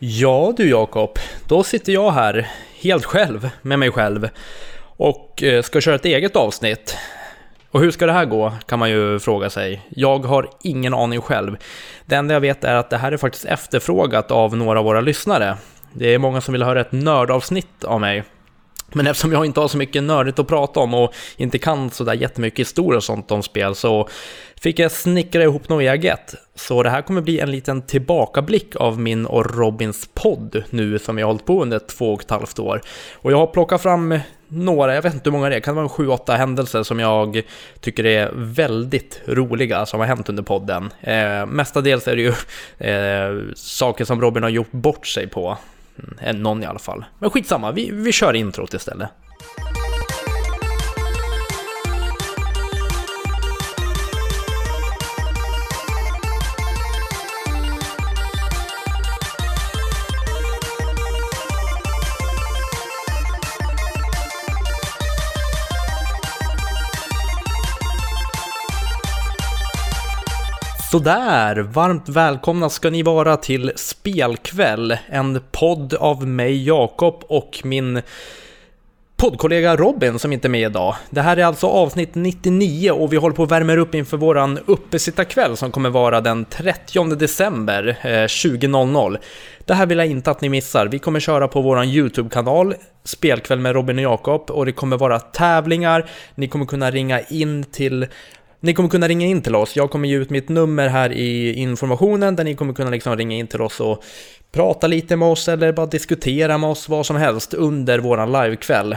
Ja du Jakob, då sitter jag här helt själv med mig själv och eh, ska köra ett eget avsnitt. Och hur ska det här gå, kan man ju fråga sig. Jag har ingen aning själv. Det enda jag vet är att det här är faktiskt efterfrågat av några av våra lyssnare. Det är många som vill höra ett nördavsnitt av mig. Men eftersom jag inte har så mycket nördigt att prata om och inte kan sådär jättemycket historia och sånt om spel så fick jag snickra ihop något eget. Så det här kommer bli en liten tillbakablick av min och Robins podd nu som jag har hållit på under två och ett halvt år. Och jag har plockat fram några, jag vet inte hur många det är, kan det vara sju, åtta händelser som jag tycker är väldigt roliga som har hänt under podden. Eh, mestadels är det ju eh, saker som Robin har gjort bort sig på. Mm, någon i alla fall. Men skitsamma, vi, vi kör introt istället. Sådär, varmt välkomna ska ni vara till Spelkväll, en podd av mig Jakob och min poddkollega Robin som inte är med idag. Det här är alltså avsnitt 99 och vi håller på att värma upp inför våran uppesittarkväll som kommer vara den 30 december eh, 20.00. Det här vill jag inte att ni missar. Vi kommer köra på våran YouTube-kanal Spelkväll med Robin och Jakob och det kommer vara tävlingar. Ni kommer kunna ringa in till ni kommer kunna ringa in till oss. Jag kommer ge ut mitt nummer här i informationen där ni kommer kunna liksom ringa in till oss och prata lite med oss eller bara diskutera med oss vad som helst under våran livekväll.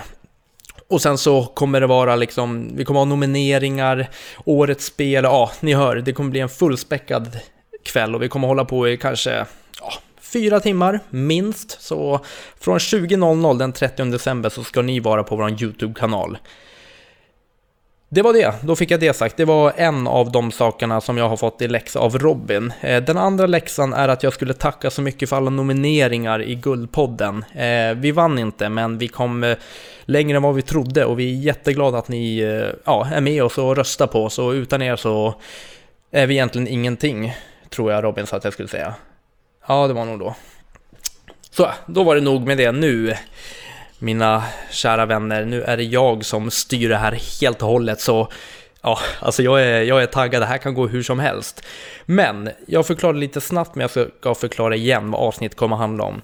Och sen så kommer det vara liksom, vi kommer ha nomineringar, årets spel, ja, ni hör, det kommer bli en fullspäckad kväll och vi kommer hålla på i kanske, ja, fyra timmar minst. Så från 20.00 den 30 december så ska ni vara på vår YouTube-kanal. Det var det, då fick jag det sagt. Det var en av de sakerna som jag har fått i läxa av Robin. Eh, den andra läxan är att jag skulle tacka så mycket för alla nomineringar i Guldpodden. Eh, vi vann inte, men vi kom eh, längre än vad vi trodde och vi är jätteglada att ni ja, är med oss och röstar på oss och utan er så är vi egentligen ingenting, tror jag Robin sa att jag skulle säga. Ja, det var nog då. Så, då var det nog med det nu mina kära vänner, nu är det jag som styr det här helt och hållet så Ja, alltså jag är, jag är taggad, det här kan gå hur som helst. Men jag förklarar lite snabbt, men jag ska förklara igen vad avsnittet kommer att handla om.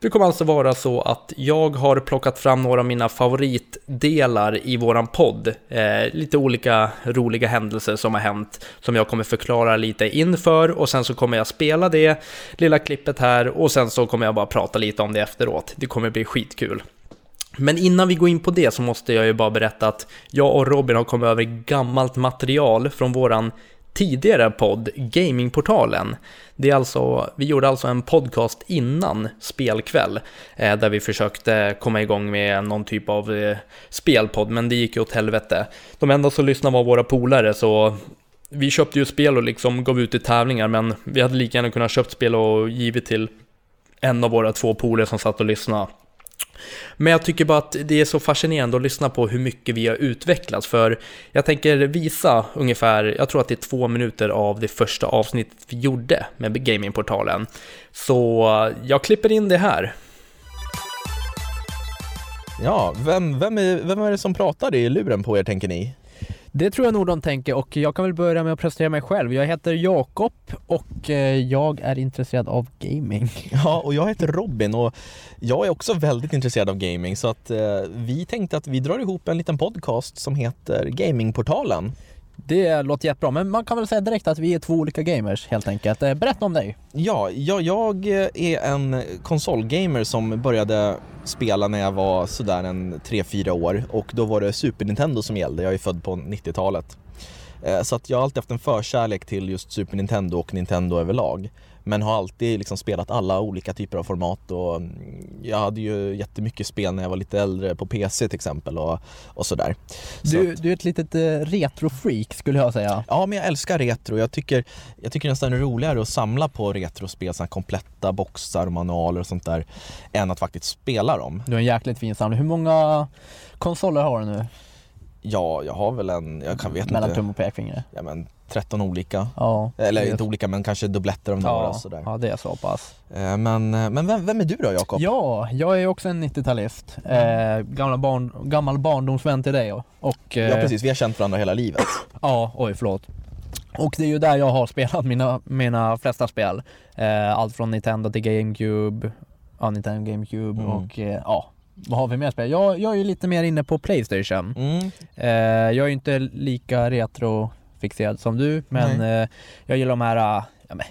Det kommer alltså vara så att jag har plockat fram några av mina favoritdelar i våran podd. Eh, lite olika roliga händelser som har hänt som jag kommer förklara lite inför och sen så kommer jag spela det lilla klippet här och sen så kommer jag bara prata lite om det efteråt. Det kommer bli skitkul. Men innan vi går in på det så måste jag ju bara berätta att jag och Robin har kommit över gammalt material från våran tidigare podd, Gamingportalen. Det är alltså, vi gjorde alltså en podcast innan spelkväll, eh, där vi försökte komma igång med någon typ av eh, spelpodd, men det gick ju åt helvete. De enda som lyssnade var våra polare, så vi köpte ju spel och liksom gav ut i tävlingar, men vi hade lika gärna kunnat köpt spel och givit till en av våra två polare som satt och lyssnade. Men jag tycker bara att det är så fascinerande att lyssna på hur mycket vi har utvecklats för jag tänker visa ungefär, jag tror att det är två minuter av det första avsnittet vi gjorde med Gamingportalen. Så jag klipper in det här. Ja, vem, vem, är, vem är det som pratar i luren på er tänker ni? Det tror jag nog de tänker och jag kan väl börja med att presentera mig själv. Jag heter Jakob och eh, jag är intresserad av gaming. Ja, och jag heter Robin och jag är också väldigt intresserad av gaming så att eh, vi tänkte att vi drar ihop en liten podcast som heter Gamingportalen. Det låter jättebra, men man kan väl säga direkt att vi är två olika gamers helt enkelt. Eh, berätta om dig. Ja, jag, jag är en konsolgamer som började spela när jag var sådär en 3-4 år och då var det Super Nintendo som gällde. Jag är född på 90-talet. Eh, så att jag har alltid haft en förkärlek till just Super Nintendo och Nintendo överlag. Men har alltid liksom spelat alla olika typer av format och mm, jag hade ju jättemycket spel när jag var lite äldre på PC till exempel och, och sådär. Du, så du är ett litet eh, retrofreak skulle jag säga. Ja, men jag älskar retro. Jag tycker, jag tycker nästan det är roligare att samla på retrospel, sådana kompletta boxar och manualer och sånt där, än att faktiskt spela dem. Du har en jäkligt fin samling. Hur många konsoler har du nu? Ja, jag har väl en, jag kan vet Mellan inte. tum och pekfinger? Ja men 13 olika. Ja. Eller inte olika men kanske dubbletter av några ja, sådär. ja, det är så pass. Eh, Men, men vem, vem är du då Jakob? Ja, jag är också en 90-talist. Eh, gamla barn, gammal barndomsvän till dig och, och eh, Ja precis, vi har känt varandra hela livet. Ja, oj förlåt. Och det är ju där jag har spelat mina, mina flesta spel. Eh, allt från Nintendo till GameCube, ja Nintendo GameCube Mm. och eh, ja, vad har vi mer spel? Jag, jag är ju lite mer inne på Playstation. Mm. Eh, jag är ju inte lika retrofixerad som du, men eh, jag gillar de här eh, ja, men,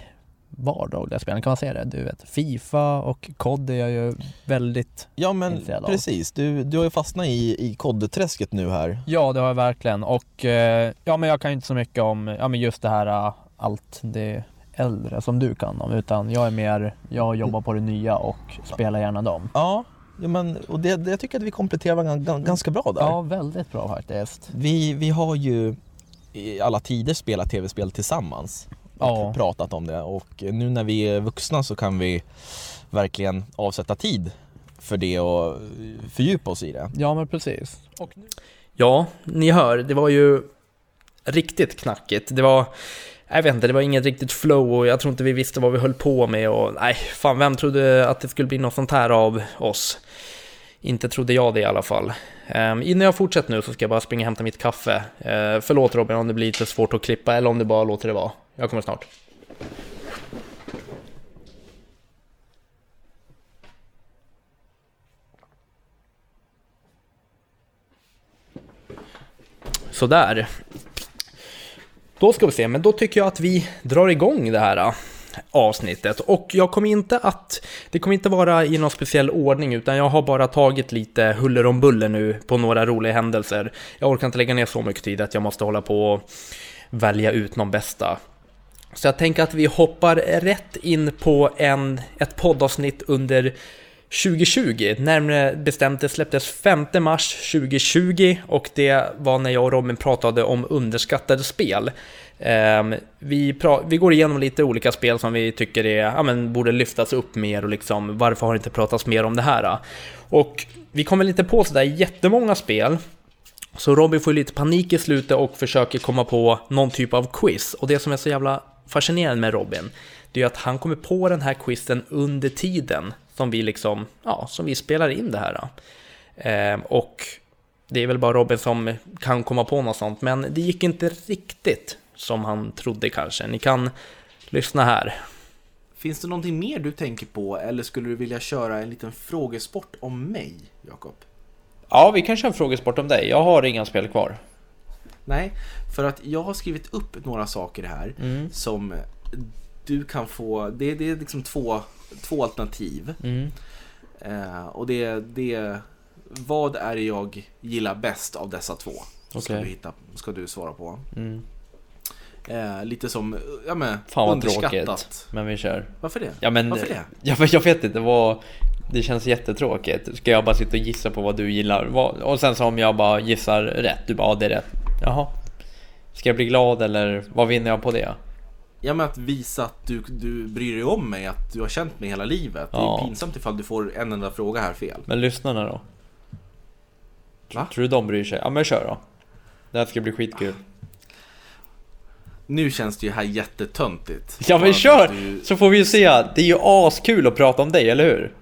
vardagliga spelen, kan man säga det? Du vet, Fifa och COD är jag ju väldigt Ja men precis, du, du har ju fastnat i, i kodträsket nu här. Ja, det har jag verkligen och eh, ja, men jag kan ju inte så mycket om ja, men just det här eh, allt det äldre som du kan om utan jag är mer, jag jobbar på det nya och spelar gärna dem. Ja, ja men, och det, det, jag tycker att vi kompletterar varandra gan- ganska bra där. Ja, väldigt bra faktiskt. Vi, vi har ju i alla tider spelat tv-spel tillsammans och Ja. pratat om det och nu när vi är vuxna så kan vi verkligen avsätta tid för det och fördjupa oss i det. Ja, men precis. Ja, ni hör, det var ju riktigt knackigt. Det var, jag vet inte, det var inget riktigt flow och jag tror inte vi visste vad vi höll på med och nej, fan vem trodde att det skulle bli något sånt här av oss? Inte trodde jag det i alla fall. Um, innan jag fortsätter nu så ska jag bara springa och hämta mitt kaffe. Uh, förlåt Robin om det blir lite svårt att klippa eller om du bara låter det vara. Jag kommer snart. Sådär. Då ska vi se, men då tycker jag att vi drar igång det här eh avsnittet. Och jag kommer inte att, det kommer inte vara i någon speciell ordning, utan jag har bara tagit lite huller om buller nu på några roliga händelser. Jag orkar inte lägga ner så mycket tid att jag måste hålla på och välja ut någon bästa. Så jag tänker att vi hoppar rätt in på en, ett poddavsnitt under 2020, närmare bestämt det släpptes 5 mars 2020 och det var när jag och Robin pratade om underskattade spel. Ehm, vi, pra- vi går igenom lite olika spel som vi tycker är, ja, men, borde lyftas upp mer och liksom varför har det inte pratats mer om det här? Och vi kommer inte på sådär jättemånga spel, så Robin får lite panik i slutet och försöker komma på någon typ av quiz. Och det som är så jävla fascinerande med Robin, det är att han kommer på den här quizen under tiden som vi liksom, ja, som vi spelar in det här. Ehm, och det är väl bara Robin som kan komma på något sånt, men det gick inte riktigt som han trodde kanske. Ni kan lyssna här. Finns det någonting mer du tänker på eller skulle du vilja köra en liten frågesport om mig, Jakob? Ja, vi kan köra en frågesport om dig. Jag har inga spel kvar. Nej, för att jag har skrivit upp några saker här Mm. som du kan få. Det, det är liksom två, två alternativ. Mm. Eh, och det, det Vad är det jag gillar bäst av dessa två? Ska, Okej. du hitta, ska du svara på. Mm. Eh, lite som, ja men, Fan vad tråkigt. Men vi kör. Varför det? Ja men, Varför det? Ja, men jag vet inte, vad... Det känns jättetråkigt. Ska jag bara sitta och gissa på vad du gillar? Vad- Och sen så om jag bara gissar rätt, du bara ja, det är rätt. Jaha. Ska jag bli glad eller vad vinner jag på det? Ja men att visa att du, du bryr dig om mig, att du har känt mig hela livet. Det Ja. är pinsamt ifall du får en enda fråga här fel. Men lyssnarna då? Va? Tror du de bryr sig? Ja men kör då. Det här ska bli skitkul. Nu känns det ju här jättetöntigt. Ja men kör! du- Så får vi ju se. Det är ju askul att prata om dig, eller hur?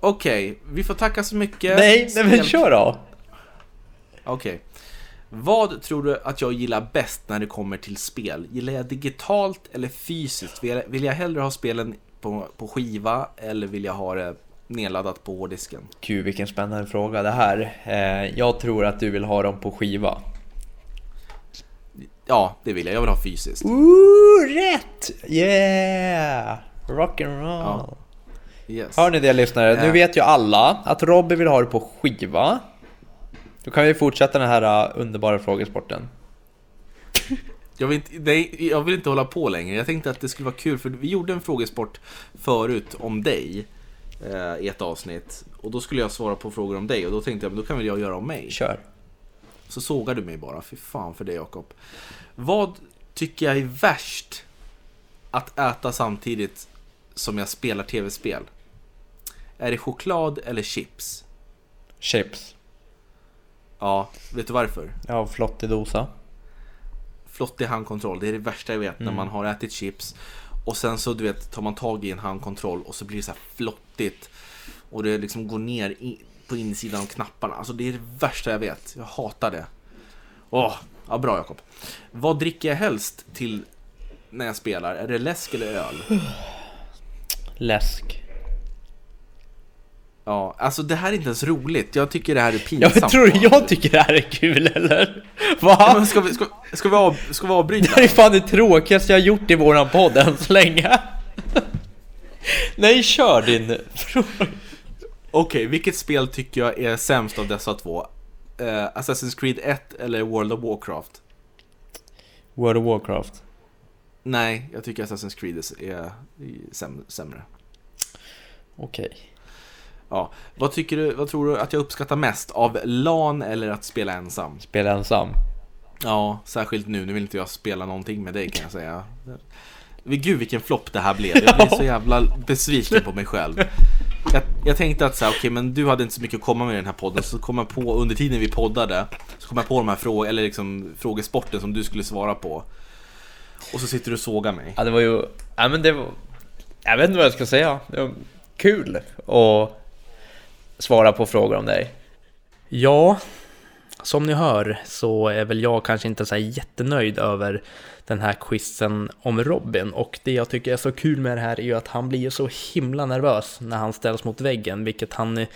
Okej, vi får tacka så mycket. Nej, nej men kör då! Okej. Vad tror du att jag gillar bäst när det kommer till spel? Gillar jag digitalt eller fysiskt? Vill jag, vill jag hellre ha spelen på, på skiva eller vill jag ha det nedladdat på hårddisken? Gud vilken spännande fråga det här. Eh, jag tror att du vill ha dem på skiva. Ja, det vill jag. Jag vill ha fysiskt. Ooh, rätt! Yeah! Rock'n'roll. Ja. Yes. Hör ni det lyssnare? Nu Ja. vet ju alla att Robin vill ha det på skiva. Då kan vi fortsätta den här uh, underbara frågesporten. Jag vill, inte, nej, jag vill inte hålla på längre. Jag tänkte att det skulle vara kul för vi gjorde en frågesport förut om dig eh, i ett avsnitt. Och då skulle jag svara på frågor om dig och då tänkte jag men då kan väl jag göra om mig. Kör. Så sågar du mig bara. Fy fan för det Jakob. Vad tycker jag är värst att äta samtidigt som jag spelar tv-spel? Är det choklad eller chips? Chips. Ja, vet du varför? Ja, flottig dosa. Flottig handkontroll, det är det värsta jag vet när man har ätit chips och sen så du vet tar man tag i en handkontroll och så blir det så här flottigt och det liksom går ner i, på insidan av knapparna. Alltså det är det värsta jag vet. Jag hatar det. Åh, ja bra Jakob. Vad dricker jag helst till när jag spelar? Är det läsk eller öl? Läsk. Ja, alltså det här är inte ens roligt. Jag tycker det här är pinsamt. men tror du jag tycker det här är kul eller? Va? Ja, men ska, vi, ska, ska, vi av, ska vi avbryta? Det här är fan det tråkigaste jag har gjort i våran podd än så länge. Nej, kör din fråga. Okej, vilket spel tycker jag är sämst av dessa två? Eh, Assassin's Creed 1 eller World of Warcraft? World of Warcraft. Nej, jag tycker Assassin's Creed är, säm, sämre. Okej. Ja. Vad, tycker du, vad tror du att jag uppskattar mest? Av LAN eller att spela ensam? Spela ensam. Ja, särskilt nu. Nu vill inte jag spela någonting med dig kan jag säga. Gud vilken flopp det här blev. Jag blir så jävla besviken på mig själv. Jag, jag tänkte att så här, okej men du hade inte så mycket att komma med i den här podden. Så kom jag på under tiden vi poddade. Så kom jag på de här frågorna, eller liksom frågesporten som du skulle svara på. Och så sitter du och sågar mig. Ja, det var ju... Ja, men det var... Jag vet inte vad jag ska säga. Det var kul att svara på frågor om dig. Ja, som ni hör så är väl jag kanske inte så här jättenöjd över den här quizen om Robin och det jag tycker är så kul med det här är ju att han blir ju så himla nervös när han ställs mot väggen, vilket han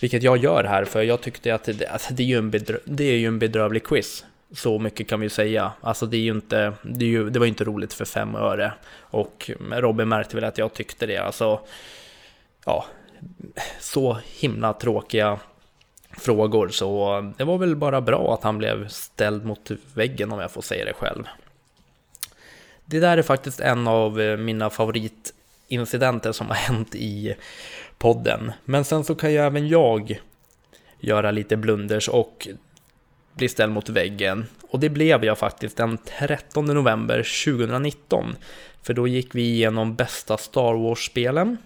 vilket jag gör här, för jag tyckte att det, alltså det, är, ju en bedrö- det är ju en bedrövlig quiz. Så mycket kan vi säga. Alltså det är ju inte, det, är ju, det var ju inte roligt för fem öre. Och Robin märkte väl att jag tyckte det. Alltså, ja, så himla tråkiga frågor. Så det var väl bara bra att han blev ställd mot väggen om jag får säga det själv. Det där är faktiskt en av eh, mina favoritincidenter som har hänt i podden. Men sen så kan ju även jag göra lite blunders och bli ställd mot väggen. Och det blev jag faktiskt den 13 november 2019. För då gick vi igenom bästa Star Wars-spelen.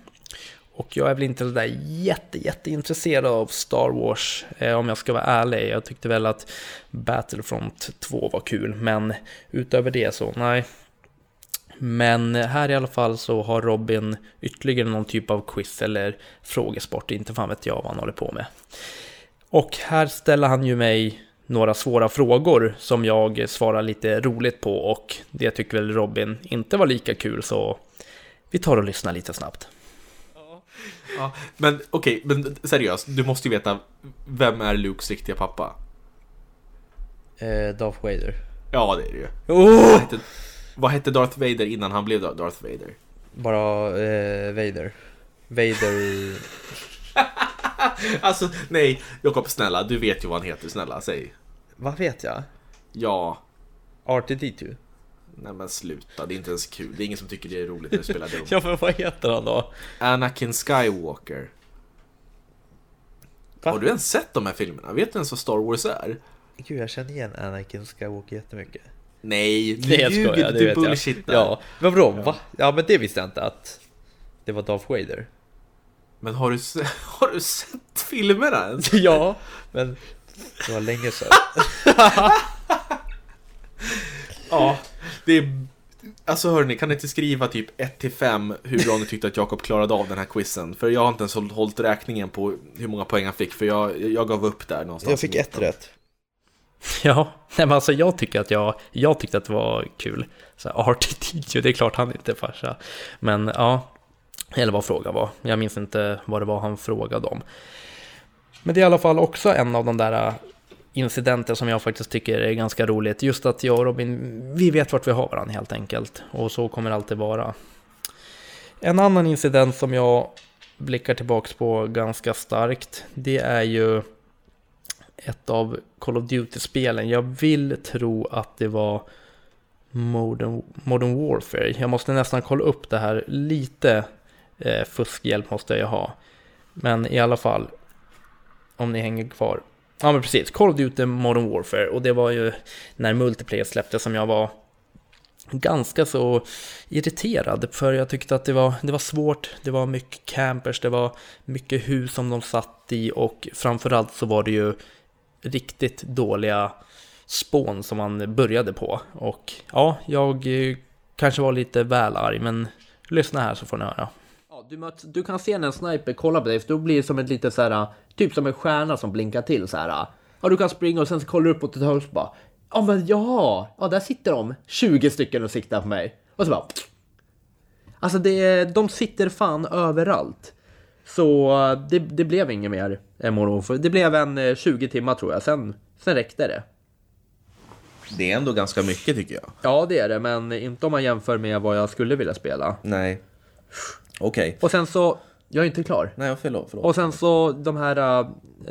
Och jag är väl inte sådär jätte, jätteintresserad av Star Wars, eh, om jag ska vara ärlig. Jag tyckte väl att Battlefront 2 var kul, men utöver det så nej. Men här i alla fall så har Robin ytterligare någon typ av quiz eller frågesport, inte fan vet jag vad han håller på med. Och här ställer han ju mig några svåra frågor som jag svarar lite roligt på och det tycker väl Robin inte var lika kul så vi tar och lyssnar lite snabbt. Ja, men okej, men seriöst. Du måste ju veta, vem är Lukes riktiga pappa? Eh, Darth Vader. Ja, det är det ju. Oh! Vad, hette, Darth Vader innan han blev Darth Vader? Bara eh, Vader. Vader... Alltså, nej, Jakob, snälla, du vet ju vad han heter, snälla, säg. Vad vet jag? Ja. R2D2. Nej men sluta, det är inte ens kul. Det är ingen som tycker det är roligt när du spelar dum. Ja men vad heter han då? Anakin Skywalker. Va? Har du ens sett de här filmerna? Vet du ens vad Star Wars är? Gud jag känner igen Anakin Skywalker jättemycket. Nej, du Nej jag ljuger, skojar, det du jag. Ja, men bra, va? Ja men det visste jag inte att det var Darth Vader. Men har du, har du sett filmerna ens? ja, men det var länge sedan. Ja, det är... Alltså hörni, kan ni inte skriva typ 1 till 5 hur bra ni tyckte att Jakob klarade av den här quizen? För jag har inte ens hållit- hållit räkningen på hur många poäng han fick, för jag, jag gav upp där någonstans. Jag fick ett rätt. Ja, nej, men alltså jag tycker att jag, jag tyckte att det var kul. Så här, RTT, det är klart han inte är farsa. Men ja, eller vad frågan var. Jag minns inte vad det var han frågade om. Men det är i alla fall också en av de där äh, incidenter som jag faktiskt tycker är ganska roligt. Just att jag och Robin, vi vet vart vi har varandra helt enkelt. Och så kommer det alltid vara. En annan incident som jag blickar tillbaks på ganska starkt, det är ju ett av Call of Duty-spelen. Jag vill tro att det var Modern, Modern Warfare. Jag måste nästan kolla upp det här. Lite eh, fuskhjälp måste jag ha. Men i alla fall, om ni hänger kvar. Ja men precis, Call of Duty Modern Warfare. Och det var ju när multiplayer släpptes som jag var ganska så irriterad. För jag tyckte att det var, det var svårt, det var mycket campers, det var mycket hus som de satt i och framförallt så var det ju riktigt dåliga spån som man började på. Och ja, jag eh, kanske var lite väl arg, men lyssna här så får ni höra. Ja, du, möt, du kan se när en sniper kollar på dig, för då blir det som ett lite så här, eh, typ som en stjärna som blinkar till så här. Eh. Ja, du kan springa och sen så kollar du upp åt ett höger bara. Ja, men ja, ja, där sitter de 20 stycken och siktar på mig. Och så bara. Alltså, det, de sitter fan överallt. Så det, det blev inget mer MMO. Det blev en eh, 20 timmar tror jag, sen, sen räckte det. Det är ändå ganska mycket tycker jag. Ja, det är det, men inte om man jämför med vad jag skulle vilja spela. Nej. Okej. Och sen så, jag är inte klar. Nej, förlåt. förlåt. Och sen så de här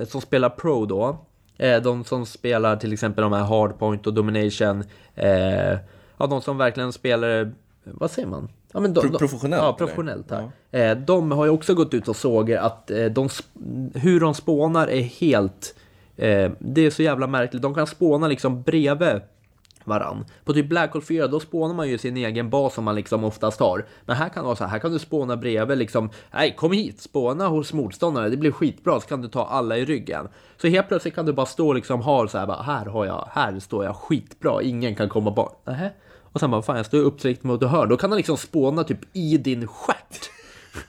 som spelar Pro då. Eh, de som spelar till exempel de här Hardpoint och Domination. Eh, ja, de som verkligen spelar, vad säger man? Ja, men de, Pro- de- professionellt, Ja, professionellt. Här. Eh, de har ju också gått ut och sågar att eh, de, hur de spånar är helt... Eh, det är så jävla märkligt. De kan spåna liksom bredvid varann. På typ Black Hole 4 då spånar man ju sin egen bas som man liksom oftast har. Men här kan det vara så här, här kan du spåna bredvid liksom, nej kom hit, spåna hos motståndare, det blir skitbra, så kan du ta alla i ryggen. Så helt plötsligt kan du bara stå liksom, har så här, bara, här har jag, här står jag skitbra, ingen kan komma bort. Nähä? Och sen bara, fan jag står upptryckt mot hör, då kan han liksom spåna typ i din stjärt.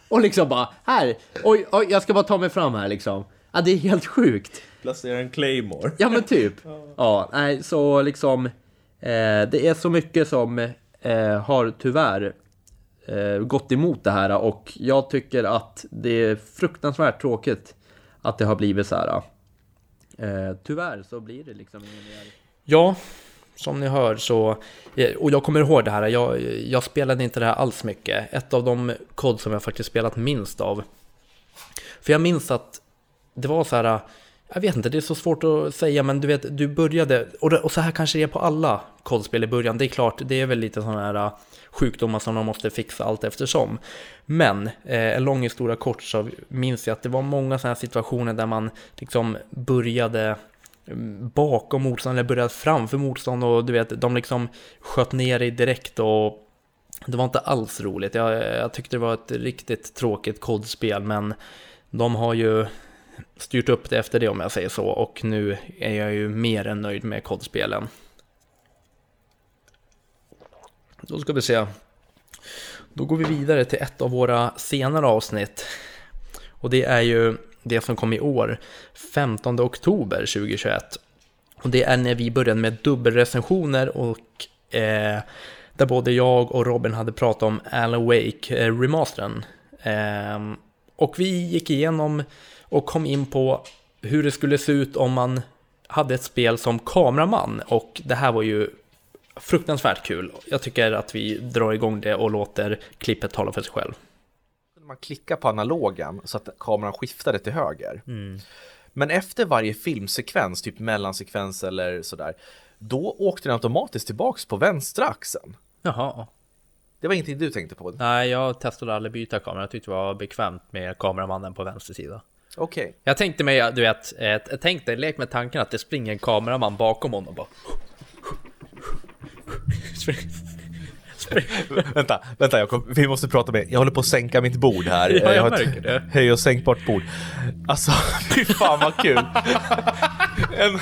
Och liksom bara, här, oj, oj, jag ska bara ta mig fram här liksom. Ja, det är helt sjukt. Placera en Claymore. Ja men typ. Ja, nej så liksom. Eh, det är så mycket som eh, har tyvärr eh, gått emot det här och jag tycker att det är fruktansvärt tråkigt att det har blivit så här. Eh, tyvärr så blir det liksom ingen mer. Ja, som ni hör så, eh, och jag kommer ihåg det här, jag, jag spelade inte det här alls mycket. Ett av de kod som jag faktiskt spelat minst av. För jag minns att det var så här, jag vet inte, det är så svårt att säga, men du vet, du började, och, det, och så här kanske det är på alla kodspel i början, det är klart, det är väl lite sådana här eh, sjukdomar som de måste fixa allt eftersom. Men, eh, en lång historia kort så minns jag att det var många sådana här situationer där man liksom började bakom motstånd eller började framför motstånd och du vet, de liksom sköt ner dig direkt och det var inte alls roligt. Jag, jag tyckte det var ett riktigt tråkigt kodspel, men de har ju styrt upp det efter det om jag säger så och nu är jag ju mer än nöjd med kodspelen. Då ska vi se. Då går vi vidare till ett av våra senare avsnitt. Och det är ju det som kom i år, 15 oktober 2021. Och det är när vi började med dubbelrecensioner och eh, där både jag och Robin hade pratat om Alan Wake eh, remastern. Eh, och vi gick igenom och kom in på hur det skulle se ut om man hade ett spel som kameraman och det här var ju fruktansvärt kul. Jag tycker att vi drar igång det och låter klippet tala för sig själv. Man klickar på analogen så att kameran skiftade till höger. Men efter varje filmsekvens, typ mellansekvens eller sådär, då åkte den automatiskt tillbaks på vänstra axeln. Jaha. Det var ingenting du tänkte på? Nej, jag testade aldrig byta kamera. Jag tyckte det var bekvämt med kameramannen på vänster sida. Okej. Jag tänkte mig, du vet, jag tänkte, lek med tanken att det springer en kameraman bakom honom bara. vänta, vänta Jakob, vi måste prata med Jag håller på att sänka mitt bord här. Ja, jag har märker ett det. höj och sänkbart bord. Alltså, fy fan vad kul. En,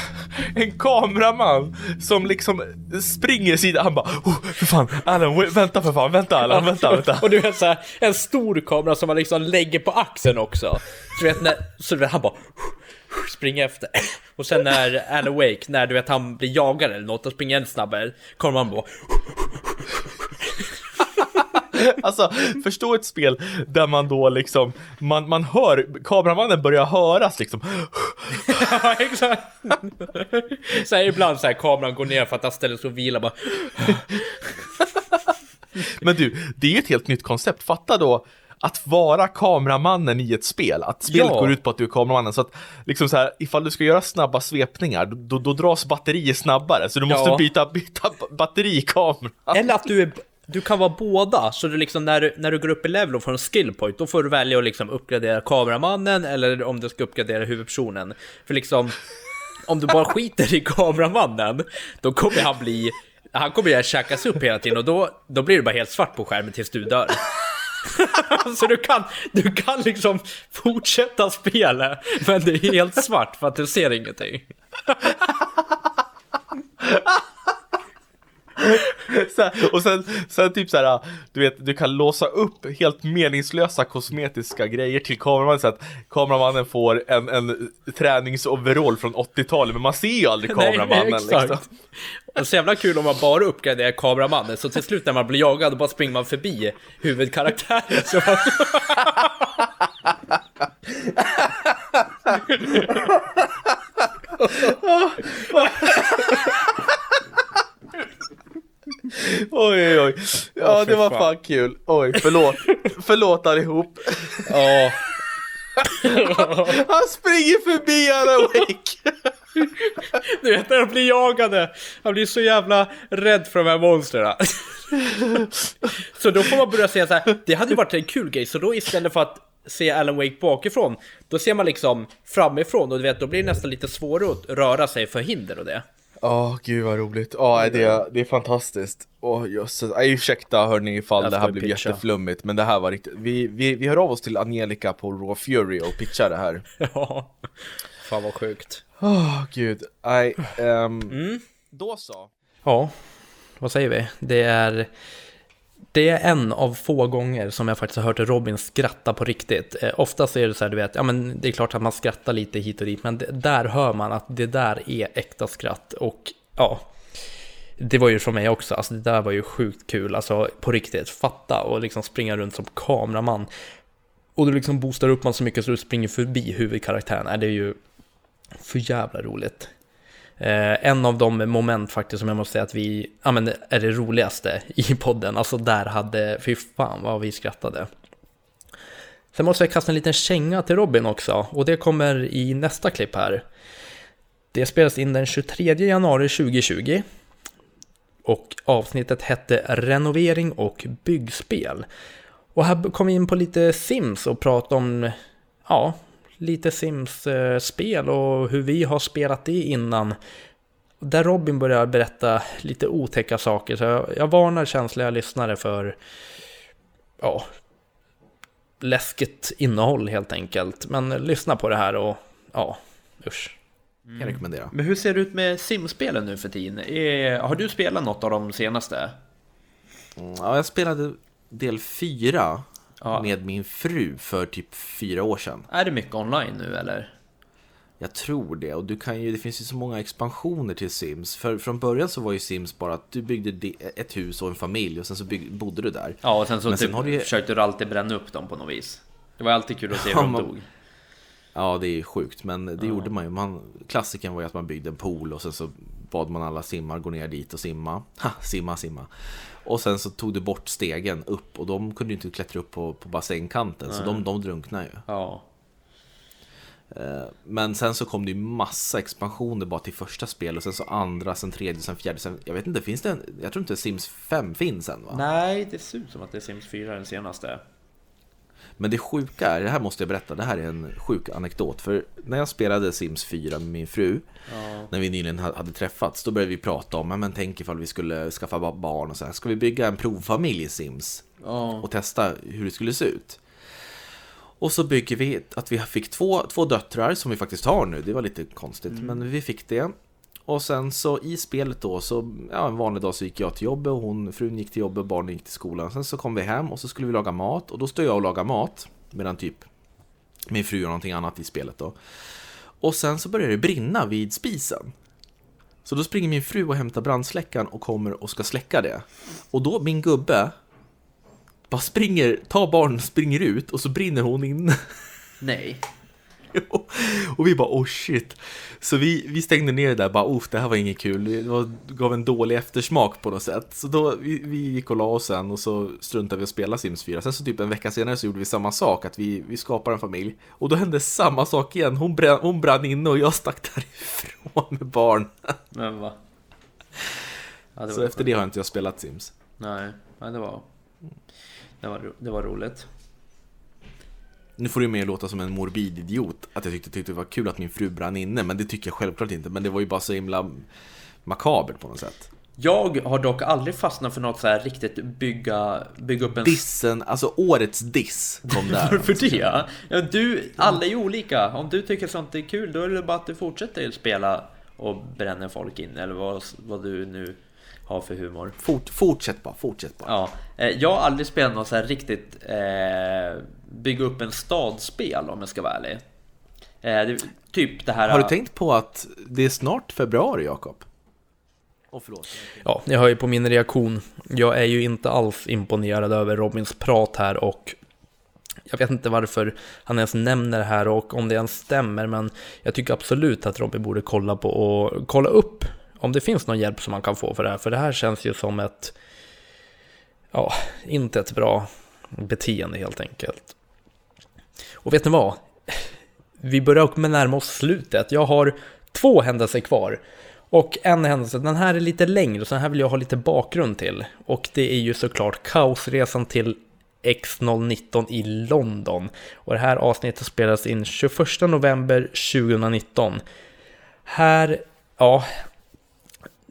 en kameraman som liksom springer sida, han bara, oh, för fan, Alan, vänta för fan, vänta Alan, vänta, vänta. Och du vet såhär, en stor kamera som man liksom lägger på axeln också. Så du vet, när, så du vet, han bara springer efter. Och sen när Alan Wake, när du vet han blir jagad eller något och springer ännu snabbare, kommer man bara Alltså, förstå ett spel där man då liksom, man, man hör, kameramannen börjar höras liksom. Ja, exakt. Så här, ibland så här, kameran går ner för att han ställer sig och vilar bara. Men du, det är ju ett helt nytt koncept. Fatta då att vara kameramannen i ett spel. Att spelet Ja. går ut på att du är kameramannen. Så att liksom så här, ifall du ska göra snabba svepningar, då, då, dras batterier snabbare. Så du måste Ja. byta, byta batteri i kameran. Eller att du är du kan vara båda, så du liksom när du, när du går upp i level och får en skill point, då får du välja att liksom uppgradera kameramannen eller om du ska uppgradera huvudpersonen. För liksom, om du bara skiter i kameramannen, då kommer han bli, han kommer ju käkas upp hela tiden och då, då blir det bara helt svart på skärmen tills du dör. så du kan, du kan liksom fortsätta spela, men det är helt svart för att du ser ingenting. Här, och sen, sen typ så här, du vet, du kan låsa upp helt meningslösa kosmetiska grejer till kameramannen så att kameramannen får en, en träningsoverall från 80-talet, men man ser ju aldrig kameramannen exakt. liksom. Och så jävla kul om man bara uppgraderar kameramannen, så till slut när man blir jagad, bara springer man förbi huvudkaraktären. Så man... Oj oj oj. Ja, Åh, det var fan kul. Oj, förlåt. förlåt allihop. Ja, Han springer förbi Alan Wake. du vet när de blir jagade, han blir så jävla rädd för de här monstren. så då får man börja säga så här, det hade ju varit en kul grej, så då istället för att se Alan Wake bakifrån, då ser man liksom framifrån och du vet, då blir det nästan lite svårare att röra sig för hinder och det. Ja, gud vad roligt. Ja, det, är- det är fantastiskt. Åh jösses. Nej, ursäkta hörni ifall det här blev pitcha. jätteflummigt, men det här var riktigt. Vi, vi, vi hör av oss till Angelica på Raw Fury och pitchar det här. Ja, fan vad sjukt. Åh, gud. Nej, ehm, Då så. Ja, vad säger vi? Det är, det är en av få gånger som jag faktiskt har hört Robin skratta på riktigt. Eh, oftast är det så här, du vet, ja men det är klart att man skrattar lite hit och dit, men det, där hör man att det där är äkta skratt. Och ja, det var ju från mig också, alltså det där var ju sjukt kul, alltså på riktigt, fatta och liksom springa runt som kameraman. Och du liksom boostar upp man så mycket så du springer förbi huvudkaraktären, det är ju för jävla roligt. Eh, en av de moment faktiskt som jag måste säga att vi, ja men är det roligaste i podden, alltså där hade, fy fan vad vi skrattade. Sen måste jag kasta en liten känga till Robin också, och det kommer i nästa klipp här. Det spelas in den 23 januari 2020. Och avsnittet hette Renovering och byggspel. Och här kom vi in på lite Sims och pratade om, ja, lite Sims-spel och hur vi har spelat det innan. Där Robin börjar berätta lite otäcka saker, så jag, jag varnar känsliga lyssnare för, ja, läskigt innehåll helt enkelt. Men lyssna på det här och, ja, usch. Kan jag rekommendera. Men hur ser det ut med simspelen nu för tiden? Är, har du spelat något av de senaste? Mm, Ja, jag spelade del 4 Ja. med min fru för typ fyra år sedan. Är det mycket online nu eller? Jag tror det, och du kan ju, det finns ju så många expansioner till Sims. För från början så var ju Sims bara att du byggde de- ett hus och en familj och sen så bygg, bodde du där. Ja, och sen så Men sen typ, har du ju- försökte du alltid bränna upp dem på något vis. Det var alltid kul att se Ja, hur de dog. Ja, det är ju sjukt, men det gjorde man ju. Man, klassiken var ju att man byggde en pool och sen så bad man alla simmar gå ner dit och simma. Ha, simma, simma. Och sen så tog du bort stegen upp och de kunde ju inte klättra upp på, på bassängkanten, så de, de drunknade ju. Ja. Eh, Men sen så kom det ju massa expansioner bara till första spel och sen så andra, sen tredje, sen fjärde, sen... Jag vet inte, finns det en... Jag tror inte Sims 5 finns än va? Nej, det ser ut som att det är Sims 4 den senaste. Men det sjuka är, det här måste jag berätta, det här är en sjuk anekdot. För när jag spelade Sims 4 med min fru, när vi nyligen ha- hade träffats, då började vi prata om, "Ja, men tänk ifall vi skulle skaffa ba- barn och så här. Ska vi bygga en provfamilj i Sims? Ja. och testa hur det skulle se ut. Och så bygger vi att vi fick två, två döttrar som vi faktiskt har nu. Det var lite konstigt, men vi fick det. Och sen så i spelet då, så ja, en vanlig dag så gick jag till jobbet och hon, frun gick till jobbet och barnen gick till skolan. Sen så kom vi hem och så skulle vi laga mat och då står jag och lagar mat medan typ min fru gör någonting annat i spelet då. Och sen så börjar det brinna vid spisen. Så då springer min fru och hämtar brandsläckaren och kommer och ska släcka det. Och då, min gubbe, bara springer, tar barnen, springer ut och så brinner hon in. Nej. och vi bara oh shit. Så vi, vi stängde ner det där, bara oh det här var inget kul. Det var, gav en dålig eftersmak på något sätt. Så då, vi, vi gick och la oss sen och så struntade vi att spela Sims 4. Sen så typ en vecka senare så gjorde vi samma sak, att vi, vi skapar en familj. Och då hände samma sak igen. Hon brann, hon brann inne och jag stack därifrån med barn. Men va? Ja, Så efter det har inte jag spelat Sims. Nej, nej det var... Det var, det var roligt. Nu får det mer låta som en morbid idiot att jag tyckte, tyckte det var kul att min fru brann inne, men det tycker jag självklart inte. Men det var ju bara så himla makabert på något sätt. Jag har dock aldrig fastnat för något så här riktigt bygga, bygga upp en... Dissen, alltså årets diss kom där. Varför det? Ja, du, alla är ju olika. Om du tycker sånt är kul, då är det bara att du fortsätter spela och bränner folk in, eller vad, vad du nu har för humor. Fort, fortsätt bara, fortsätt bara. Ja, eh, jag har aldrig spelat något så här riktigt eh, bygga upp en stadspel om jag ska vara ärlig. Eh, det, typ det här... Har du tänkt på att det är snart februari, Jakob? Oh, förlåt. Ja, jag hör ju på min reaktion. Jag är ju inte alls imponerad över Robins prat här och jag vet inte varför han ens nämner det här och om det ens stämmer, men jag tycker absolut att Robin borde kolla på och kolla upp om det finns någon hjälp som man kan få för det här, för det här känns ju som ett, ja, inte ett bra beteende helt enkelt. Och vet ni vad? Vi börjar med närma oss slutet. Jag har två händelser kvar. Och en händelse, den här är lite längre, så den här vill jag ha lite bakgrund till. Och det är ju såklart kaosresan till X019 i London. Och det här avsnittet spelades in 21 november 2019. Här, ja,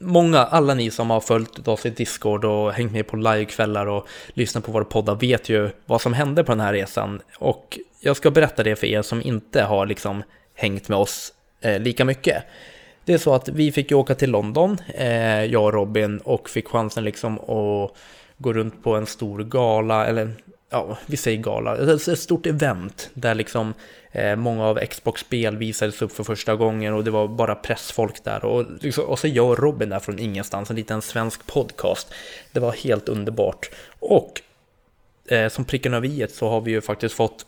många, alla ni som har följt oss i Discord och hängt med på livekvällar och lyssnat på våra poddar vet ju vad som hände på den här resan. Och jag ska berätta det för er som inte har liksom hängt med oss eh, lika mycket. Det är så att vi fick ju åka till London, eh, jag och Robin, och fick chansen liksom att gå runt på en stor gala, eller ja, vi säger gala, ett stort event där liksom eh, många av Xbox-spel visades upp för första gången och det var bara pressfolk där och, liksom, och så jag och Robin där från ingenstans, en liten svensk podcast. Det var helt underbart. Och eh, som pricken över i så har vi ju faktiskt fått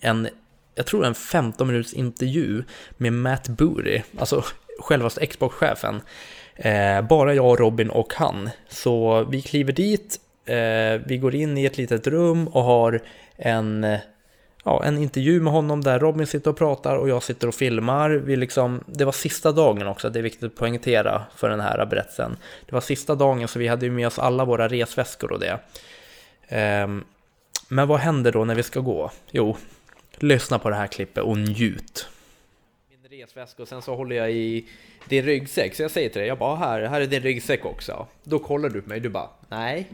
en jag tror en 15 minuters intervju med Matt Booty, alltså självaste Xbox-chefen. Eh, bara jag, Robin och han. Så vi kliver dit, Eh, vi går in i ett litet rum och har en, eh, ja, en intervju med honom där Robin sitter och pratar och jag sitter och filmar. Vi liksom, det var sista dagen också, det är viktigt att poängtera för den här berättelsen. Det var sista dagen så vi hade ju med oss alla våra resväskor och det. Eh, men vad händer då när vi ska gå? Jo, lyssna på det här klippet och njut resväska och sen så håller jag i din ryggsäck. Så jag säger till dig, jag bara här, här är din ryggsäck också. Då kollar du på mig, du bara nej,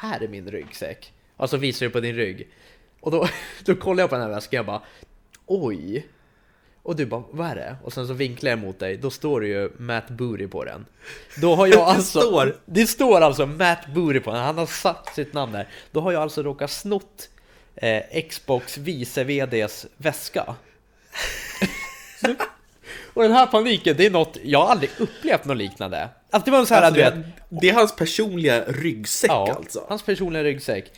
här är min ryggsäck. Och så visar du på din rygg. Och då, då kollar jag på den här väskan, jag bara oj. Och du bara, vad är det? Och sen så vinklar jag mot dig, då står det ju Matt Booty på den. Då har jag alltså... det, står. det står alltså Matt Booty på den, han har satt sitt namn där. Då har jag alltså råkat snott eh, Xbox vice VDs väska. Och den här paniken, det är något, jag har aldrig upplevt något liknande. Att det var så här, alltså, du vet, det är hans personliga ryggsäck ja, alltså? hans personliga ryggsäck.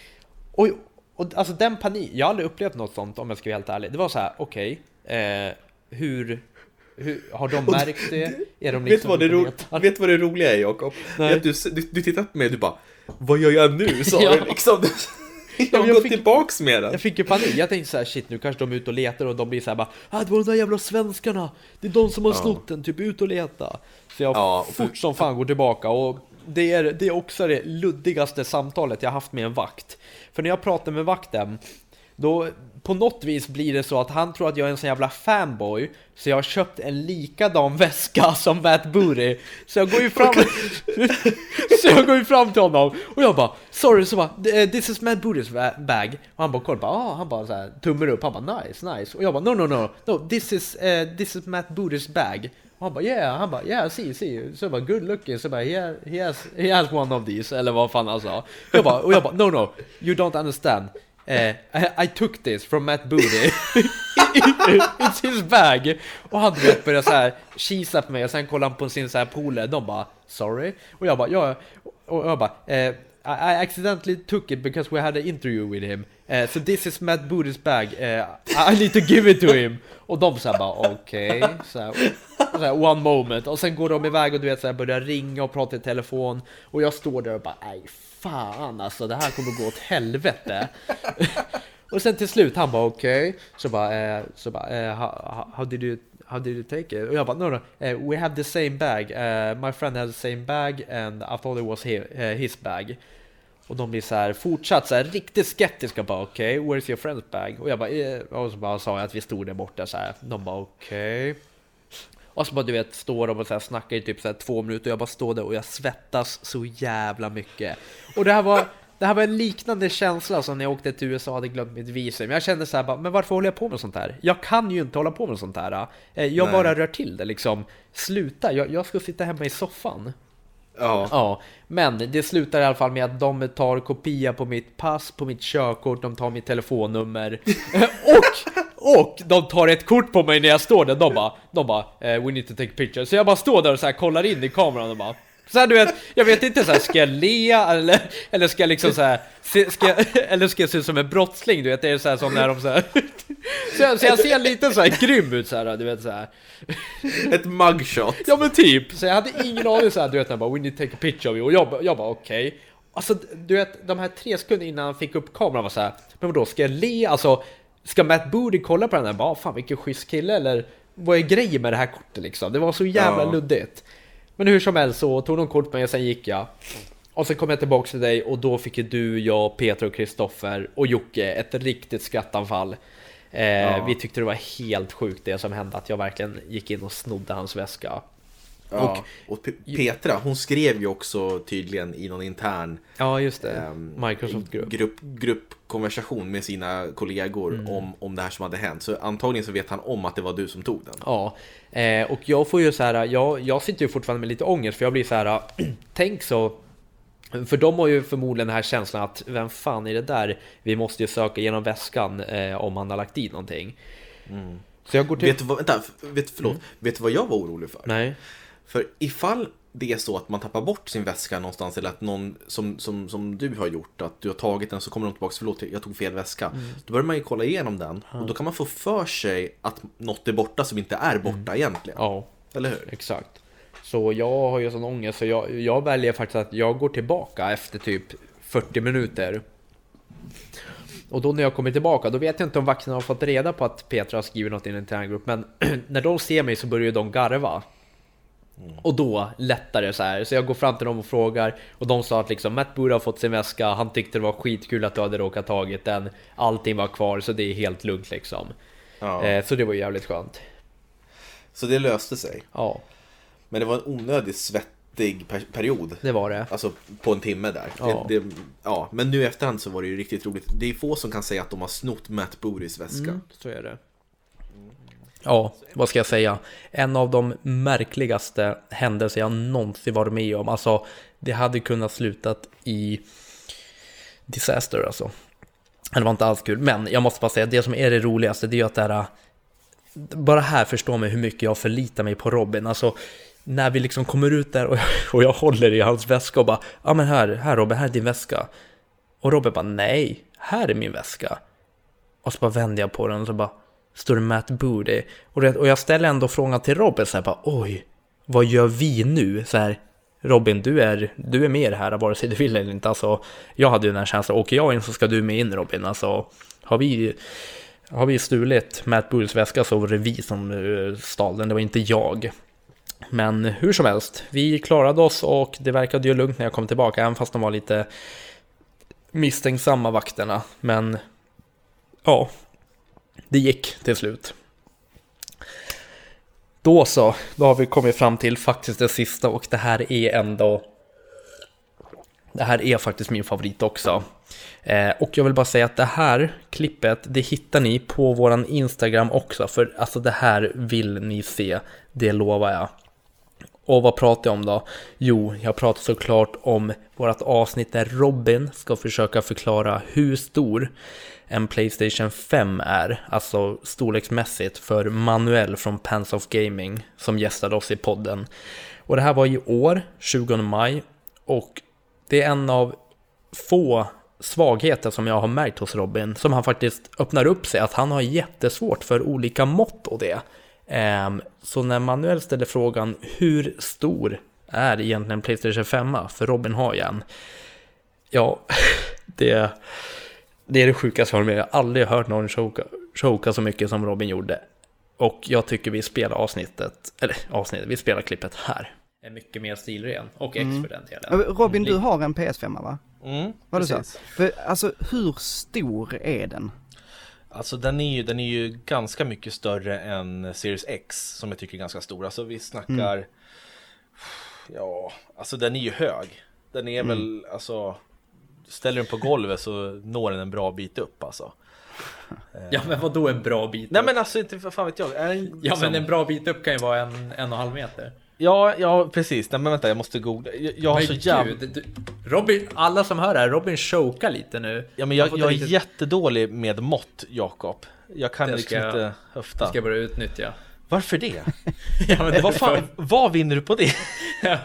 Och, och alltså den panik, jag har aldrig upplevt något sånt om jag ska vara helt ärlig. Det var så här, okej, okay, eh, hur, hur, har de märkt det? Är de liksom vet, vad det ro, vet vad det roliga är Jakob? Du, du, du tittar på mig och du bara Vad gör jag nu? Sa ja. du liksom jag har gått tillbaks med den. Jag fick ju panik. Jag tänkte så här, shit nu kanske de är ute och letar och de blir så här bara ah, det var de där jävla svenskarna. Det är de som har ja. snott den, typ ut och leta. Så jag ja, fort som fan går tillbaka. Och det är, det är också det luddigaste samtalet jag haft med en vakt. För när jag pratar med vakten, då på något vis blir det så att han tror att jag är en sån jävla fanboy Så jag har köpt en likadan väska som Matt Booty. Så jag går ju fram Så jag går ju fram till honom och jag bara Sorry, så bara This is Matt Booty's bag. Och han bara kollar ah, han bara så här, tummar upp, han bara nice, nice. Och jag bara no no no, no this is, uh, this is Matt Booty's bag och han bara yeah, han bara yeah, see, see. Så jag bara good looking, så jag bara he, he, has, he has one of these, eller vad fan han sa. Jag bara, och jag bara no no, you don't understand. Uh, I, I, took this from Matt Booty. It's his bag. Och han vet började så här kisa på mig och sen kollade han på sin så här polare. De bara sorry. Och jag bara ja. Och jag bara eh, i accidentally took it because we had an interview with him. Uh, so this is Matt Booty's bag. Uh, I need to give it to him. Och de såhär bara okej. Okay. Så, så one moment. Och sen går de iväg och du vet så här, börjar ringa och prata i telefon. Och jag står där och bara nej fan alltså det här kommer gå åt helvete. och sen till slut han bara okej, okay. så bara, eh, så bara eh, how, how, did you How did you take it? Och jag bara no no, uh, we have the same bag. Uh, my friend had the same bag and I thought it was his, uh, eh, his bag. Och de blir så här fortsatt så här riktigt skeptiska bara okej, okay, where's your friend's bag? Och jag bara, och så bara sa jag att vi stod där borta så här. De bara okej. Okay. Och så bara du vet, står de och så här snackar i typ så här två minuter och jag bara står där och jag svettas så jävla mycket. Och det här var, det här var en liknande känsla som när jag åkte till USA och hade glömt mitt visum. Jag kände så här bara, men varför håller jag på med sånt här? Jag kan ju inte hålla på med sånt här. Eh, Jag Nej. bara rör till det liksom. Sluta, jag, jag ska sitta hemma i soffan. Ja. Ja, men det slutar i alla fall med att de tar kopia på mitt pass, på mitt körkort, de tar mitt telefonnummer och, och de tar ett kort på mig när jag står där. De bara, de bara eh, we need to take picture. Så jag bara står där och så här kollar in i kameran och bara så här, du vet, jag vet inte så här, ska jag le eller, eller ska jag liksom så här, ska jag, eller ska jag se ut som en brottsling? Du vet, det är så här som när de så här, så jag, så jag ser lite så här grym ut så här, du vet så här. Ett mugshot. Ja men typ, så jag hade ingen aning såhär, du vet jag bara 'We need to take a picture of you' och jag, jag bara okej Alltså du vet, de här tre sekunder innan han fick upp kameran var såhär Men vadå, ska jag le? Alltså Ska Matt Booty kolla på den här? Bara, fan vilken schysst kille eller Vad är grejen med det här kortet liksom? Det var så jävla Ja. luddigt Men hur som helst så tog de kort på mig och sen gick jag. Och sen kom jag tillbaks till dig och då fick ju du, jag, Peter och Kristoffer och Jocke ett riktigt skrattanfall. Eh, Ja. Vi tyckte det var helt sjukt det som hände, att jag verkligen gick in och snodde hans väska Ja. Och, Pe- Petra, hon skrev ju också tydligen i någon intern Ja, just det. ehm, Microsoft-grupp. grupp, gruppkonversation med sina kollegor Mm. om, om det här som hade hänt. Så antagligen så vet han om att det var du som tog den. Ja, eh, och jag får ju så här, jag, jag sitter ju fortfarande med lite ångest för jag blir så här, tänk så för de har ju förmodligen den här känslan att vem fan är det där? Vi måste ju söka genom väskan eh, om han har lagt dit någonting. Så jag går till... Vet du vad, vänta, vet, förlåt, vet du vad jag var orolig för? Mm. Nej. För ifall det är så att man tappar bort sin väska någonstans eller att någon som, som, som du har gjort, att du har tagit den så kommer de tillbaka, förlåt jag tog fel väska. Mm. Då börjar man ju kolla igenom den och då kan man få för sig att något är borta som inte är borta egentligen. Mm. Ja, Eller hur? exakt. Så jag har ju sån ångest så jag, jag väljer faktiskt att jag går tillbaka efter typ 40 minuter. Och då när jag kommer tillbaka, då vet jag inte om vakterna har fått reda på att Petra har skrivit något i en intern grupp, men när de ser mig så börjar ju de garva. Och då lättar det så här, så jag går fram till dem och frågar och de sa att liksom Matt Booty har fått sin väska, han tyckte det var skitkul att du hade råkat tagit den, allting var kvar så det är helt lugnt liksom. Ja. Eh, så det var jävligt skönt. Så det löste sig. Ja, Men det var en onödigt svettig per- period. det var det. Alltså på en timme där. Ja. Det, det, ja, men nu i efterhand så var det ju riktigt roligt. Det är få som kan säga att de har snott Matt Bootys väska. Mm, så är det. Ja, vad ska jag säga? En av de märkligaste händelser jag någonsin varit med om. Alltså, det hade kunnat slutat i disaster alltså. Det var inte alls kul, men jag måste bara säga det som är det roligaste, det är ju att det här bara här förstår man hur mycket jag förlitar mig på Robin. Alltså, när vi liksom kommer ut där och jag, och jag håller i hans väska och bara Ja men här, här Robin, här är din väska. Och Robin bara nej, här är min väska. Och så bara vänder jag på den och så bara står det Matt Booty. Och, och jag ställer ändå frågan till Robin så här bara oj, vad gör vi nu? Så här, Robin, du är, du är med i det här vare sig du vill eller inte. Alltså, jag hade ju den här känslan, åker jag in så ska du med in Robin. Alltså, har vi, har vi stulit Matt Bootys väska så var det vi som eh, stal den, det var inte jag. Men hur som helst, vi klarade oss och det verkade ju lugnt när jag kom tillbaka, även fast de var lite misstänksamma vakterna. Men ja, det gick till slut. Då så, då har vi kommit fram till faktiskt det sista och det här är ändå det här är faktiskt min favorit också. Eh, och jag vill bara säga att det här klippet, det hittar ni på våran Instagram också. För alltså det här vill ni se, det lovar jag. Och vad pratar jag om då? Jo, jag pratar såklart om vårt avsnitt där Robin ska försöka förklara hur stor en Playstation 5 är, alltså storleksmässigt för Manuel från Pants of Gaming som gästade oss i podden. Och det här var i år, 20 maj, och det är en av få svagheter som jag har märkt hos Robin, som han faktiskt öppnar upp sig, att han har jättesvårt för olika mått och det. Ehm, så när Manuel ställer frågan hur stor är egentligen Playstation 5? För Robin har ju en. Ja, det, det är det sjukaste jag har med. Jag har aldrig hört någon choka, choka så mycket som Robin gjorde. Och jag tycker vi spelar avsnittet, eller avsnittet, vi spelar klippet här. Är mycket mer stilren, och X för den delen. Robin, du har en PS5 va? Mm, Var det så? precis. För alltså hur stor är den? Alltså den är, ju, den är ju ganska mycket större än Series X som jag tycker är ganska stor. Alltså vi snackar... Ja, alltså den är ju hög. Den är väl, alltså... Ställer den på golvet så når den en bra bit upp alltså. Ja men vad då en bra bit Nej upp? men alltså inte fan vet jag. Är den Ja liksom- men en bra bit upp kan ju vara en, en och en halv meter. Ja, ja precis. Nej men vänta jag måste googla. Jag, jag har Men så jävla... gud, du, Robin, alla som hör det här, Robin chokar lite nu. Ja men Jag jag, jag är riktigt- jättedålig med mått Jakob. Jag kan Det liksom ska inte höfta. Ska jag börja utnyttja. Varför det? Ja, men det, vad, fan, vad vinner du på det? Ja,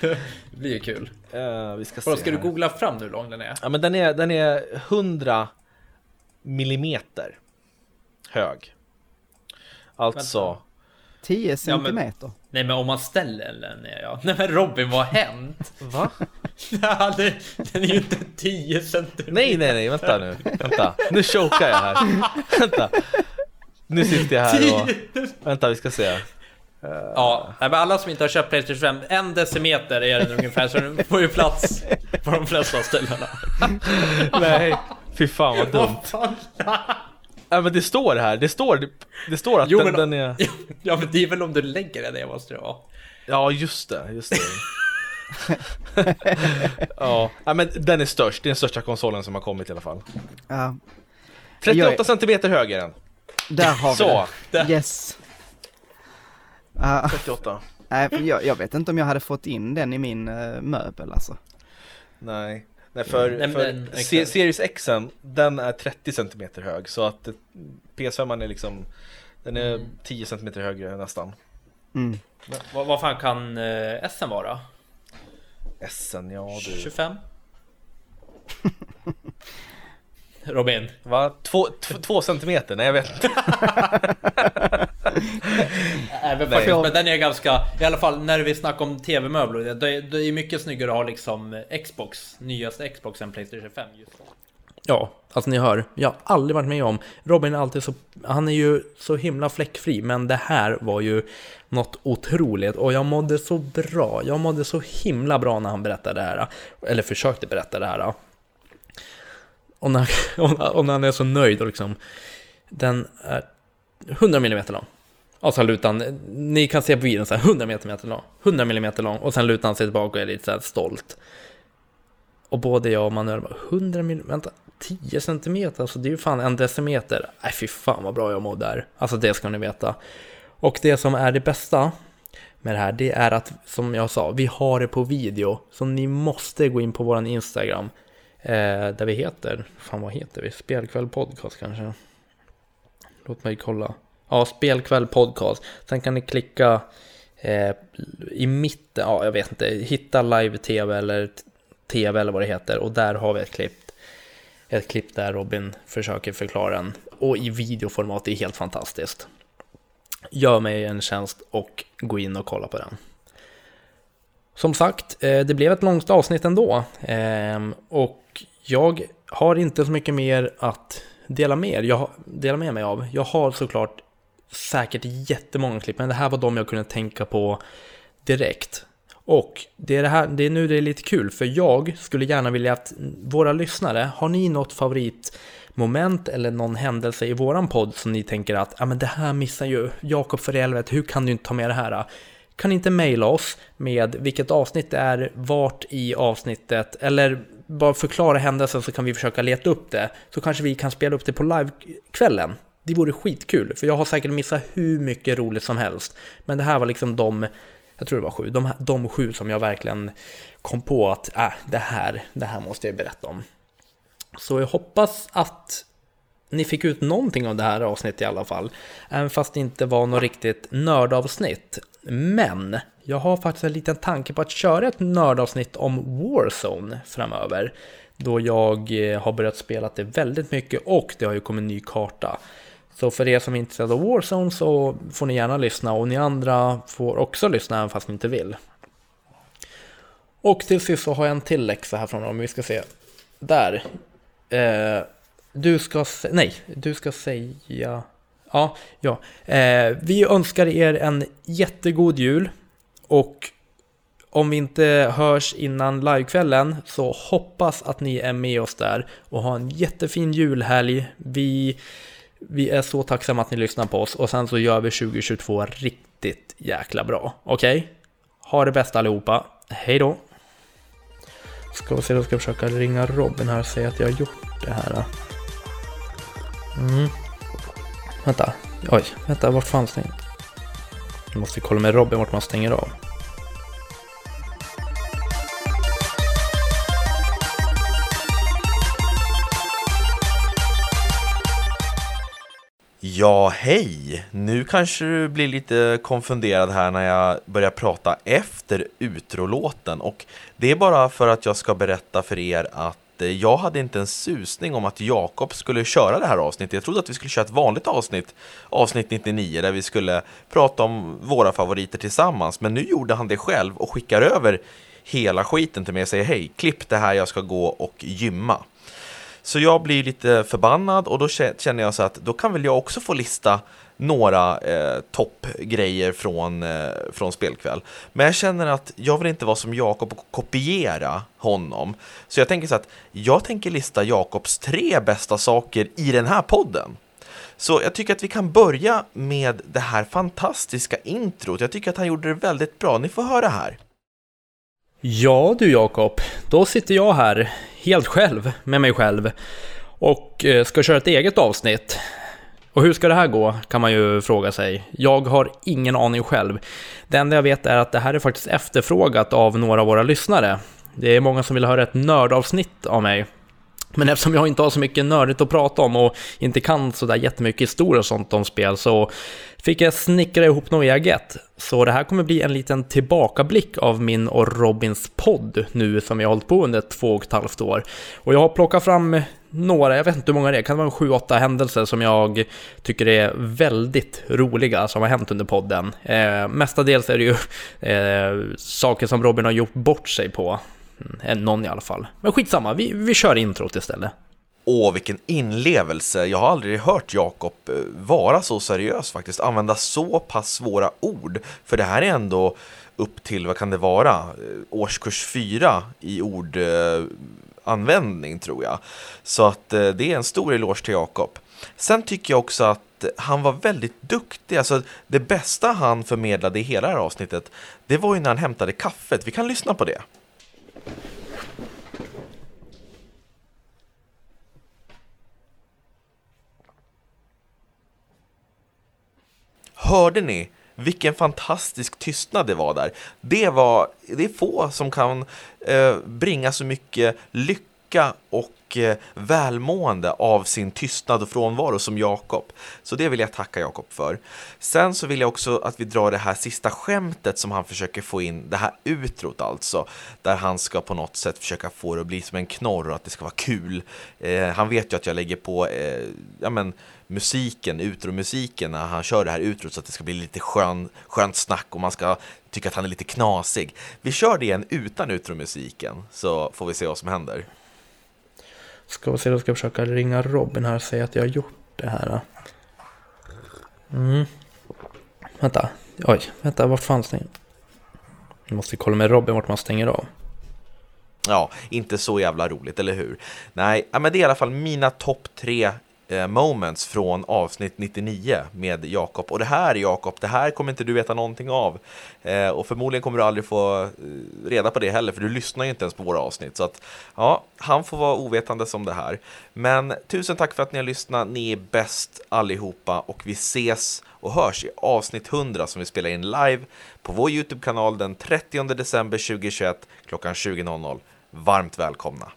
det blir ju kul. Eh, vi ska se Vadå, ska du googla fram hur lång den är? Ja men den är, den är 100 millimeter hög. Alltså, 10 centimeter. Nej men om man ställer den ner ja. Nej men Robin, vad har hänt? va? Ja, det- den är ju inte 10 centimeter. Nej nej nej, vänta nu. Vänta, nu chokar jag här. vänta. Nu sitter jag här och... Vänta vi ska se. Ja, men alla som inte har köpt Playstation 5, en decimeter är den ungefär, så den får ju plats på de flesta ställena. Nej, fy fan vad dumt. Ja men det står här, det står, det står att Jo, den, men- den är... Ja men det är väl om du lägger den det måste det vara. Ja just det, just det. ja, ja, men den är störst, det är den största konsolen som har kommit i alla fall. Ja, 38 Jag centimeter hög är den. Där har vi Så, det. Yes. Ja, 38. nej, för jag, jag vet inte om jag hade fått in den i min eh, möbel alltså. Nej. Nej för, Nej, för den- Se-. Series X den är 30 cm hög så att eh, PS5 är liksom Den är 10 cm högre nästan Mm. Vad, vad fan kan eh, SN vara? SN, ja du 25? Robin? Va? Två, tv- två centimeter? Nej jag vet inte Nej, men, faktiskt, men den är ganska, i alla fall när vi snackar om tv-möbler, det, är- det är mycket snyggare att ha liksom Xbox, nyaste Xbox än Playstation 5 just. Ja, alltså ni hör, jag har aldrig varit med om, Robin är alltid så, han är ju så himla fläckfri, men det här var ju något otroligt och jag mådde så bra, jag mådde så himla bra när han berättade det här, eller försökte berätta det här. Och när, och när han är så nöjd och liksom, den är 100 mm lång. Och så lutar han, ni kan se på videon så här 100 mm lång, 100 mm lång och sen lutar han sig tillbaka och är lite så här stolt. Och både jag och Manuel bara 100 mm, vänta, 10 cm? alltså det är ju fan en decimeter. Nej fy fan vad bra jag mår där. Alltså det ska ni veta. Och det som är det bästa med det här, det är att som jag sa, vi har det på video. Så ni måste gå in på våran Instagram. Eh, där vi heter, fan vad heter vi? Spelkväll podcast kanske? Låt mig kolla. Ja, Spelkväll podcast. Sen kan ni klicka eh, i mitten, ja jag vet inte, hitta live-tv eller tv eller vad det heter. Och där har vi ett klipp. Ett klipp där Robin försöker förklara den. Och i videoformat, det är helt fantastiskt. Gör mig en tjänst och gå in och kolla på den. Som sagt, eh, det blev ett långt avsnitt ändå. Ehm, och jag har inte så mycket mer att dela med, jag, dela med mig av. Jag har såklart säkert jättemånga klipp, men det här var de jag kunde tänka på direkt. Och det är, det, här, det är nu det är lite kul, för jag skulle gärna vilja att våra lyssnare, har ni något favoritmoment eller någon händelse i våran podd som ni tänker att ah, men det här missar ju Jakob för i helvete, hur kan du inte ta med det här? Kan ni inte mejla oss med vilket avsnitt det är, vart i avsnittet, eller bara förklara händelsen så kan vi försöka leta upp det. Så kanske vi kan spela upp det på livekvällen. Det vore skitkul, för jag har säkert missat hur mycket roligt som helst. Men det här var liksom de, jag tror det var sju, de, de sju som jag verkligen kom på att äh, det, här, det här måste jag berätta om. Så jag hoppas att ni fick ut någonting av det här avsnittet i alla fall. Även fast det inte var något riktigt nördavsnitt. Men jag har faktiskt en liten tanke på att köra ett nördavsnitt om Warzone framöver. Då jag eh, har börjat spela det väldigt mycket och det har ju kommit en ny karta. Så för er som är intresserade av Warzone så får ni gärna lyssna och ni andra får också lyssna även fast ni inte vill. Och till sist så har jag en till läxa här från dem, vi ska se. Där. Eh, du ska säga, nej, du ska säga... Ja, ja. Eh, vi önskar er en jättegod jul och om vi inte hörs innan livekvällen så hoppas att ni är med oss där och ha en jättefin julhelg. Vi Vi är så tacksamma att ni lyssnar på oss och sen så gör vi 2022 riktigt jäkla bra. Okej? Okay? Ha det bäst allihopa. Hej då! Ska vi se, då ska jag försöka ringa Robin här och säga att jag har gjort det här. Mm. Vänta. Oj, vänta, vart fan stänger... Jag måste kolla med Robin vart man stänger av. Ja, hej! Nu kanske du blir lite konfunderad här när jag börjar prata efter utrolåten och det är bara för att jag ska berätta för er att Eh, jag hade inte en susning om att Jakob skulle köra det här avsnittet. Jag trodde att vi skulle köra ett vanligt avsnitt, avsnitt 99, där vi skulle prata om våra favoriter tillsammans. Men nu gjorde han det själv och skickar över hela skiten till mig och säger hej, klipp det här, jag ska gå och gymma. Så jag blir lite förbannad och då känner jag så att då kan väl jag också få lista några eh, toppgrejer från, eh, från spelkväll. Men jag känner att jag vill inte vara som Jakob och kopiera honom. Så jag tänker så att jag tänker lista Jakobs tre bästa saker i den här podden. Så jag tycker att vi kan börja med det här fantastiska introt. Jag tycker att han gjorde det väldigt bra. Ni får höra här. Ja du Jakob, då sitter jag här helt själv med mig själv och eh, ska köra ett eget avsnitt. Och hur ska det här gå, kan man ju fråga sig. Jag har ingen aning själv. Det enda jag vet är att det här är faktiskt efterfrågat av några av våra lyssnare. Det är många som vill höra ett nördavsnitt av mig. Men eftersom jag inte har så mycket nördigt att prata om och inte kan sådär jättemycket historia och sånt om spel så fick jag snickra ihop något eget. Så det här kommer bli en liten tillbakablick av min och Robins podd nu som jag har hållit på under två och ett halvt år. Och jag har plockat fram några, jag vet inte hur många det är, kan det vara sju, åtta händelser som jag tycker är väldigt roliga som har hänt under podden. Eh, mestadels är det ju eh, saker som Robin har gjort bort sig på. Mm, någon i alla fall. Men skitsamma, vi, vi kör introt istället. Åh, vilken inlevelse! Jag har aldrig hört Jakob eh, vara så seriös faktiskt, använda så pass svåra ord. För det här är ändå upp till, vad kan det vara, eh, årskurs fyra i ord... Eh, användning tror jag. Så att eh, det är en stor eloge till Jakob. Sen tycker jag också att han var väldigt duktig. Alltså, det bästa han förmedlade i hela det här avsnittet, det var ju när han hämtade kaffet. Vi kan lyssna på det. Hörde ni vilken fantastisk tystnad det var där? Det, var, det är få som kan eh, bringa så mycket lycka och eh, välmående av sin tystnad och frånvaro som Jakob. Så det vill jag tacka Jakob för. Sen så vill jag också att vi drar det här sista skämtet som han försöker få in, det här utrot alltså, där han ska på något sätt försöka få det att bli som en knorr och att det ska vara kul. Eh, han vet ju att jag lägger på, eh, ja men, musiken, utromusiken när han kör det här utrot så att det ska bli lite skön, skönt snack och man ska tycka att han är lite knasig. Vi kör det igen utan utromusiken så får vi se vad som händer. Ska vi se, då ska jag försöka ringa Robin här och säga att jag har gjort det här. Mm. Vänta, oj, vänta, vart fanns det? Jag måste kolla med Robin vart man stänger av. Ja, inte så jävla roligt, eller hur? Nej, men det är i alla fall mina topp tre Eh, moments från avsnitt 99 med Jakob. Och det här Jakob, det här kommer inte du veta någonting av. Eh, och förmodligen kommer du aldrig få eh, reda på det heller, för du lyssnar ju inte ens på våra avsnitt. Så att, ja, han får vara ovetande som det här. Men tusen tack för att ni har lyssnat, ni är bäst allihopa och vi ses och hörs i avsnitt 100 som vi spelar in live på vår YouTube-kanal den 30 december 2021 klockan 20.00. Varmt välkomna!